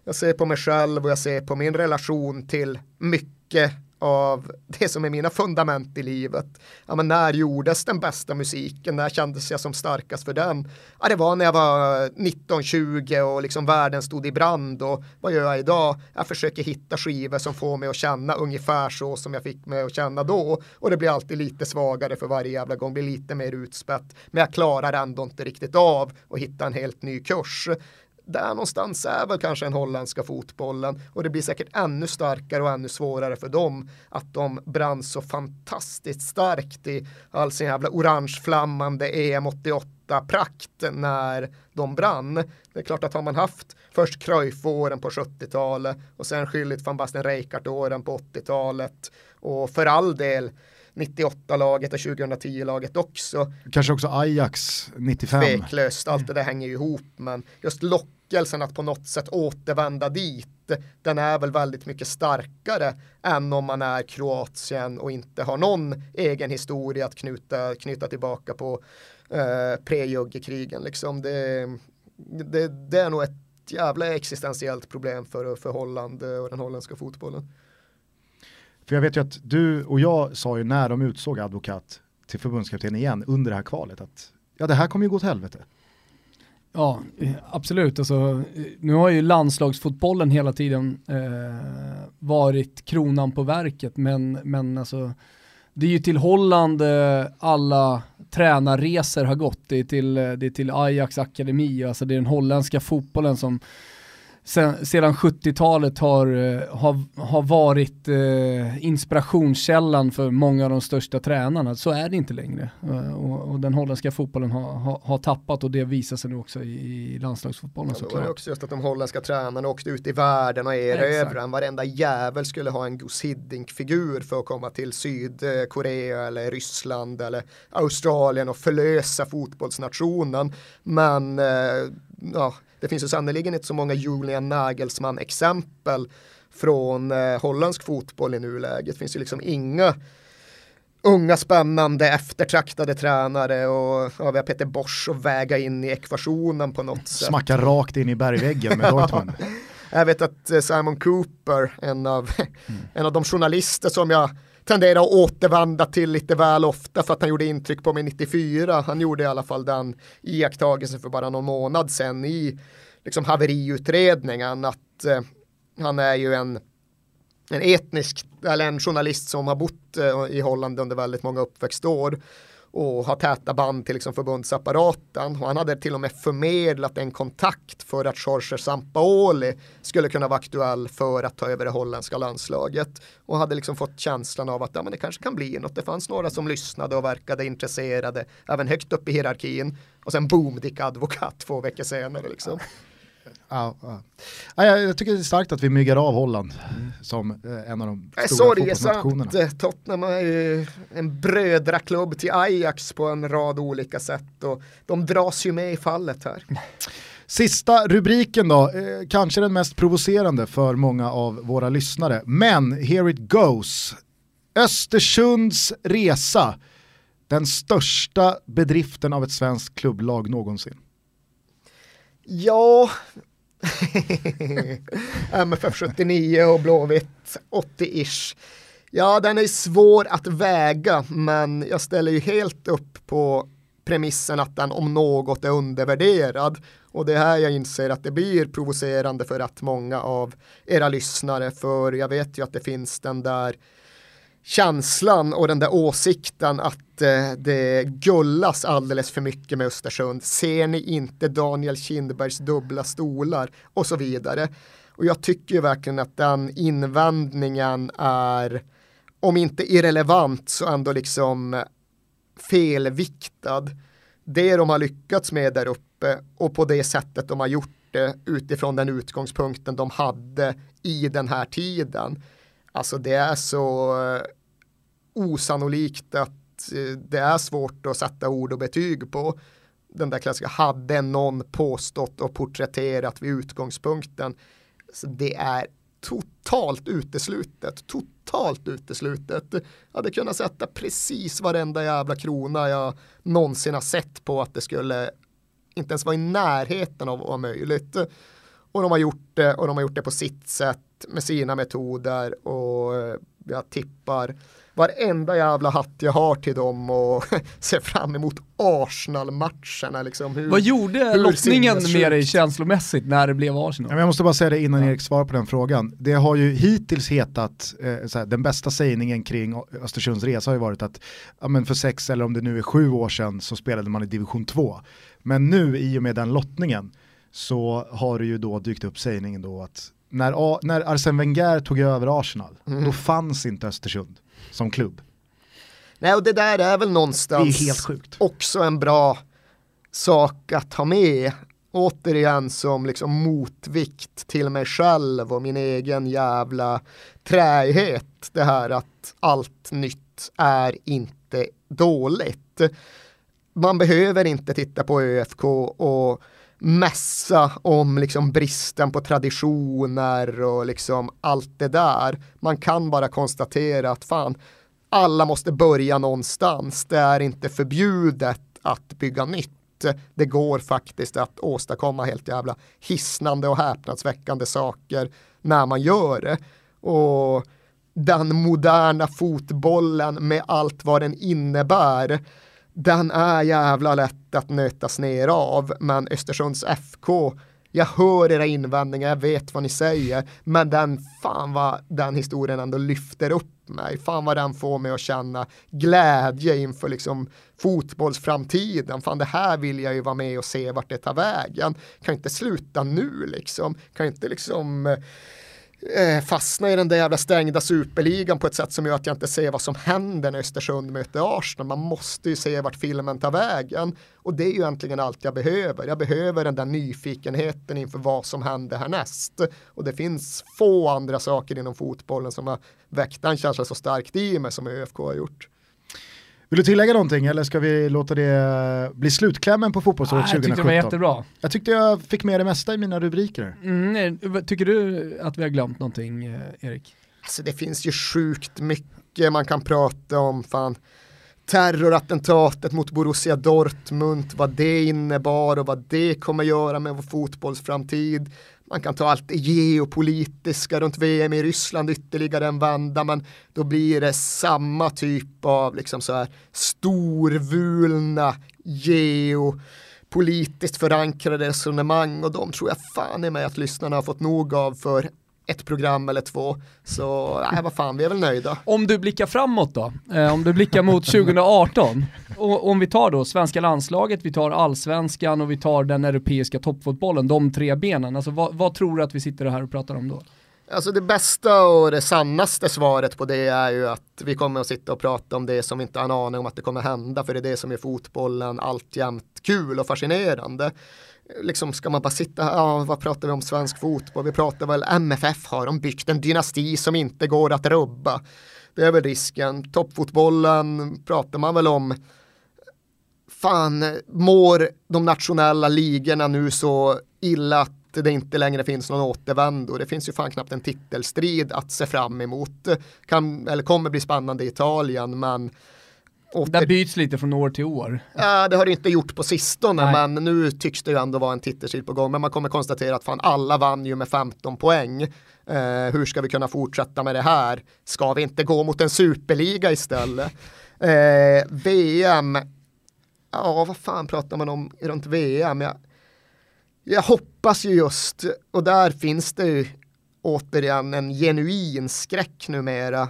Jag ser på mig själv och jag ser på min relation till mycket av det som är mina fundament i livet. Ja, men när gjordes den bästa musiken? När kändes jag som starkast för den? Ja, det var när jag var 19-20 och liksom världen stod i brand och vad gör jag idag? Jag försöker hitta skivor som får mig att känna ungefär så som jag fick mig att känna då och det blir alltid lite svagare för varje jävla gång, blir lite mer utspätt. Men jag klarar ändå inte riktigt av att hitta en helt ny kurs där någonstans är väl kanske den holländska fotbollen och det blir säkert ännu starkare och ännu svårare för dem att de brann så fantastiskt starkt i all sin jävla orangeflammande EM 88 prakt när de brann. Det är klart att har man haft först Cruyff-åren på 70-talet och sen skyldigt van Basten Reichardt-åren på 80-talet och för all del 98-laget och 2010-laget också. Kanske också Ajax 95. Tveklöst, allt det där hänger ju ihop men just lock lockelsen att på något sätt återvända dit, den är väl väldigt mycket starkare än om man är Kroatien och inte har någon egen historia att knyta, knyta tillbaka på eh, prejuggekrigen. Liksom. Det, det, det är nog ett jävla existentiellt problem för, för Holland eh, och den holländska fotbollen. För jag vet ju att du och jag sa ju när de utsåg advokat till förbundskapten igen under det här kvalet att ja det här kommer ju gå åt helvete. Ja, absolut. Alltså, nu har ju landslagsfotbollen hela tiden eh, varit kronan på verket, men, men alltså, det är ju till Holland eh, alla tränarresor har gått. Det är till, eh, det är till Ajax akademi, alltså det är den holländska fotbollen som sen, sedan 70-talet har, eh, har, har varit eh, inspirationskällan för många av de största tränarna. Så är det inte längre. Eh, och, och, den holländska fotbollen har, har, har, tappat och det visar sig nu också i, i landslagsfotbollen ja, såklart. Också just att de holländska tränarna åkte ut i världen och erövrade. Varenda jävel skulle ha en Gus Hiddink-figur för att komma till Sydkorea eller Ryssland eller Australien och förlösa fotbollsnationen. Men eh, ja, det finns ju sannerligen inte så många Julian Nagelsmann-exempel från eh, holländsk fotboll i nuläget. Det finns ju liksom inga unga spännande eftertraktade tränare och ja, vi har Peter Bosch att väga in i ekvationen på något sätt. Smacka rakt in i bergväggen med Dortmund. jag vet att eh, Simon Cooper, en av, mm. en av de journalister som jag tenderar att återvända till lite väl ofta för att han gjorde intryck på mig 94. Han gjorde i alla fall den iakttagelsen för bara någon månad sedan i liksom haveriutredningen att eh, han är ju en, en etnisk, eller en journalist som har bott eh, i Holland under väldigt många uppväxtår och ha täta band till liksom förbundsapparaten. Och han hade till och med förmedlat en kontakt för att Jorge Sampaoli skulle kunna vara aktuell för att ta över det holländska landslaget. Och hade liksom fått känslan av att ja, men det kanske kan bli något. Det fanns några som lyssnade och verkade intresserade, även högt upp i hierarkin. Och sen boom, Dick Advokat två veckor senare. Liksom. Ja, ja. Ja, jag tycker det är starkt att vi myggar av Holland mm. som eh, en av de stora fotbollsnationerna. Tottenham är ju en brödraklubb till Ajax på en rad olika sätt och de dras ju med i fallet här. Sista rubriken då, eh, kanske den mest provocerande för många av våra lyssnare, men here it goes. Östersunds resa, den största bedriften av ett svenskt klubblag någonsin. Ja, MFF 79 och Blåvitt 80-ish. Ja, den är svår att väga, men jag ställer ju helt upp på premissen att den om något är undervärderad. Och det är här jag inser att det blir provocerande för att många av era lyssnare, för jag vet ju att det finns den där känslan och den där åsikten att eh, det gullas alldeles för mycket med Östersund. Ser ni inte Daniel Kindbergs dubbla stolar och så vidare. Och jag tycker ju verkligen att den invändningen är, om inte irrelevant så ändå liksom felviktad. Det de har lyckats med där uppe och på det sättet de har gjort det utifrån den utgångspunkten de hade i den här tiden. Alltså det är så eh, osannolikt att eh, det är svårt att sätta ord och betyg på. den där klassiska, hade någon påstått och porträtterat vid utgångspunkten. Så det är totalt uteslutet, totalt uteslutet. Jag hade kunnat sätta precis varenda jävla krona jag någonsin har sett på att det skulle inte ens vara i närheten av att vara möjligt. Och de har gjort det och de har gjort det på sitt sätt med sina metoder och jag tippar varenda jävla hatt jag har till dem och ser fram emot Arsenal-matcherna. Liksom. Vad gjorde lottningen med dig känslomässigt när det blev Arsenal? Jag måste bara säga det innan Erik svarar på den frågan. Det har ju hittills hetat, eh, såhär, den bästa sägningen kring Östersunds resa har ju varit att ja, men för sex eller om det nu är sju år sedan så spelade man i division 2. Men nu i och med den lottningen så har det ju då dykt upp sägningen då att när, när Arsene Wenger tog över Arsenal, mm. då fanns inte Östersund som klubb. Nej, och det där är väl någonstans är också en bra sak att ha med. Återigen som liksom motvikt till mig själv och min egen jävla träighet. Det här att allt nytt är inte dåligt. Man behöver inte titta på ÖFK och mässa om liksom bristen på traditioner och liksom allt det där. Man kan bara konstatera att fan, alla måste börja någonstans. Det är inte förbjudet att bygga nytt. Det går faktiskt att åstadkomma helt jävla hisnande och häpnadsväckande saker när man gör det. Och den moderna fotbollen med allt vad den innebär den är jävla lätt att nötas ner av, men Östersunds FK, jag hör era invändningar, jag vet vad ni säger, men den, fan vad den historien ändå lyfter upp mig, fan vad den får mig att känna glädje inför liksom fotbollsframtiden, fan det här vill jag ju vara med och se vart det tar vägen, kan inte sluta nu liksom, kan inte liksom eh, Eh, fastna i den där jävla stängda superligan på ett sätt som gör att jag inte ser vad som händer när Östersund möter Arsenal. Man måste ju se vart filmen tar vägen och det är ju egentligen allt jag behöver. Jag behöver den där nyfikenheten inför vad som händer härnäst och det finns få andra saker inom fotbollen som har väckt den känslan så starkt i mig som ÖFK har gjort. Vill du tillägga någonting eller ska vi låta det bli slutklämmen på fotbollsåret 2017? Jag tyckte det var jättebra. Jag tyckte jag fick med det mesta i mina rubriker. Mm, tycker du att vi har glömt någonting eh, Erik? Alltså det finns ju sjukt mycket man kan prata om. Fan. Terrorattentatet mot Borussia Dortmund, vad det innebar och vad det kommer göra med vår fotbollsframtid. Man kan ta allt det geopolitiska runt VM i Ryssland ytterligare en vända men då blir det samma typ av liksom så här storvulna geopolitiskt förankrade resonemang och de tror jag fan är med att lyssnarna har fått nog av för ett program eller två. Så nej, vad fan, vi är väl nöjda. Om du blickar framåt då, eh, om du blickar mot 2018, och om vi tar då svenska landslaget, vi tar allsvenskan och vi tar den europeiska toppfotbollen, de tre benen, alltså vad, vad tror du att vi sitter här och pratar om då? Alltså det bästa och det sannaste svaret på det är ju att vi kommer att sitta och prata om det som vi inte har en aning om att det kommer hända, för det är det som är fotbollen alltjämt kul och fascinerande liksom ska man bara sitta här, ja, vad pratar vi om svensk fotboll? Vi pratar väl MFF har de byggt en dynasti som inte går att rubba. Det är väl risken. Toppfotbollen pratar man väl om. Fan, mår de nationella ligorna nu så illa att det inte längre finns någon återvändo. Det finns ju fan knappt en titelstrid att se fram emot. Kan, eller kommer bli spännande i Italien, men Åter... Det byts lite från år till år. Ja, det har det inte gjort på sistone, Nej. men nu tycks det ju ändå vara en titelstrid på gång. Men man kommer konstatera att fan alla vann ju med 15 poäng. Eh, hur ska vi kunna fortsätta med det här? Ska vi inte gå mot en superliga istället? Eh, VM, ja vad fan pratar man om runt VM? Jag, jag hoppas ju just, och där finns det ju återigen en genuin skräck numera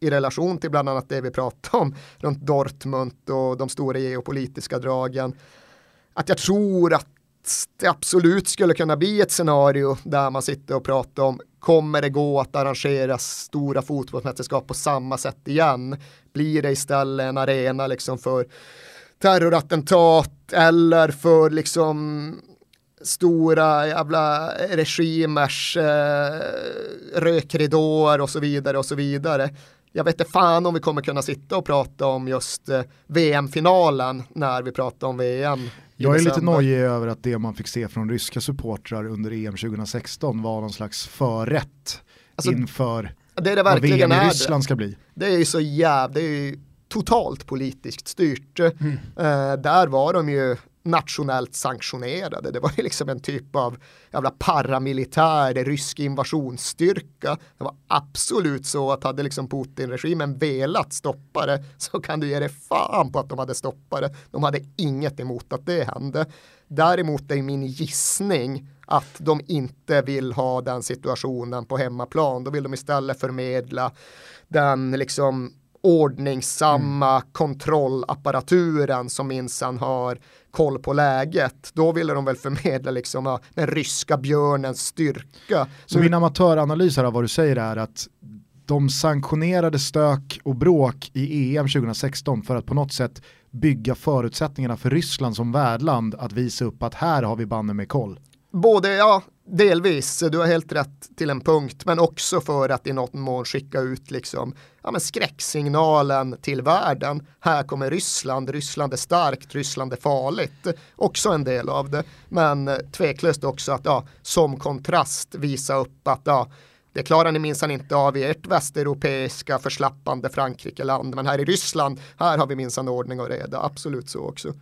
i relation till bland annat det vi pratade om runt Dortmund och de stora geopolitiska dragen. Att jag tror att det absolut skulle kunna bli ett scenario där man sitter och pratar om kommer det gå att arrangera stora fotbollsmästerskap på samma sätt igen? Blir det istället en arena liksom för terrorattentat eller för liksom stora jävla regimers eh, rökridåer och så vidare och så vidare jag vet inte fan om vi kommer kunna sitta och prata om just eh, VM-finalen när vi pratar om VM. Jag är lite nojig över att det man fick se från ryska supportrar under EM 2016 var någon slags förrätt alltså, inför det är det verkligen vad VM i Ryssland ska bli. Det är ju så jävla, det är ju totalt politiskt styrt. Mm. Uh, där var de ju nationellt sanktionerade. Det var liksom en typ av jävla paramilitär rysk invasionsstyrka. Det var absolut så att hade liksom Putin-regimen velat stoppa det så kan du ge dig fan på att de hade stoppat det. De hade inget emot att det hände. Däremot är min gissning att de inte vill ha den situationen på hemmaplan. Då vill de istället förmedla den liksom ordningsamma mm. kontrollapparaturen som minsann har koll på läget. Då ville de väl förmedla liksom den ryska björnens styrka. Så min amatöranalys av vad du säger är att de sanktionerade stök och bråk i EM 2016 för att på något sätt bygga förutsättningarna för Ryssland som värdland att visa upp att här har vi banne med koll. Både, ja, delvis, du har helt rätt till en punkt, men också för att i något mån skicka ut liksom, ja, men skräcksignalen till världen. Här kommer Ryssland, Ryssland är starkt, Ryssland är farligt. Också en del av det, men tveklöst också att ja, som kontrast visa upp att ja, det klarar ni minsann inte av i ert västeuropeiska förslappande Frankrike-land, men här i Ryssland, här har vi minsann ordning och reda, absolut så också.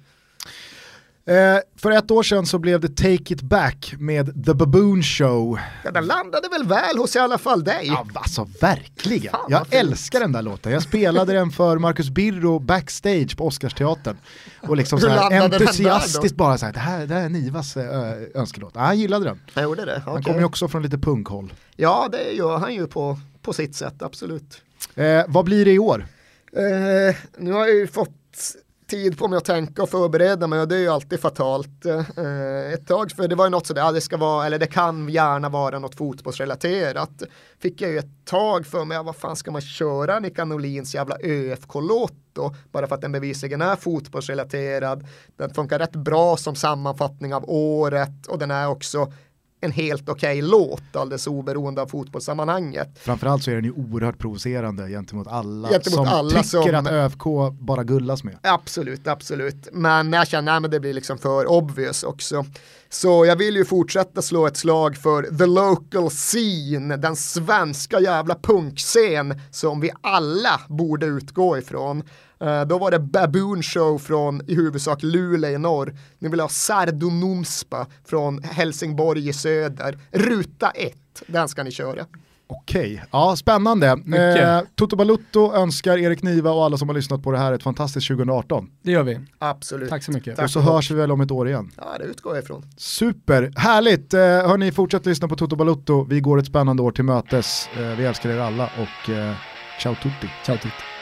Eh, för ett år sedan så blev det Take It Back med The Baboon Show. Ja, den landade väl väl hos i alla fall dig? Ja, alltså verkligen. Fan, jag älskar den där låten. Jag spelade den för Marcus Birro backstage på Oscarsteatern. Och liksom så här entusiastiskt bara så här, det här, det här är Nivas äh, önskelåt. Ja, han gillade den. Han gjorde det? Okay. Han kommer ju också från lite punkhåll. Ja, det gör han ju på, på sitt sätt, absolut. Eh, vad blir det i år? Eh, nu har jag ju fått tid på mig att tänka och förbereda mig och det är ju alltid fatalt. Eh, ett tag, för det var ju något sådär, det ska vara, eller det kan gärna vara något fotbollsrelaterat. Fick jag ju ett tag för mig, vad fan ska man köra Nika Norlins jävla ÖFK-låt då? Bara för att den bevisligen är fotbollsrelaterad. Den funkar rätt bra som sammanfattning av året och den är också en helt okej okay låt alldeles oberoende av fotbollssammanhanget. Framförallt så är den ju oerhört provocerande gentemot alla gentemot som alla tycker som... att ÖFK bara gullas med. Absolut, absolut. Men jag känner att det blir liksom för obvious också. Så jag vill ju fortsätta slå ett slag för the local scene, den svenska jävla punkscen som vi alla borde utgå ifrån. Uh, då var det Baboon Show från i huvudsak Luleå i norr. Ni vill ha Sardonomspa från Helsingborg i söder. Ruta 1, den ska ni köra. Okej, ja spännande. Eh, Toto Balutto önskar Erik Niva och alla som har lyssnat på det här ett fantastiskt 2018. Det gör vi. Absolut. Tack så mycket. Tack och så hörs vi väl om ett år igen. Ja, det utgår jag ifrån. Super, härligt. Eh, hörni, fortsätt lyssna på Toto Balutto. Vi går ett spännande år till mötes. Eh, vi älskar er alla och eh, ciao tutti. Ciao tutti.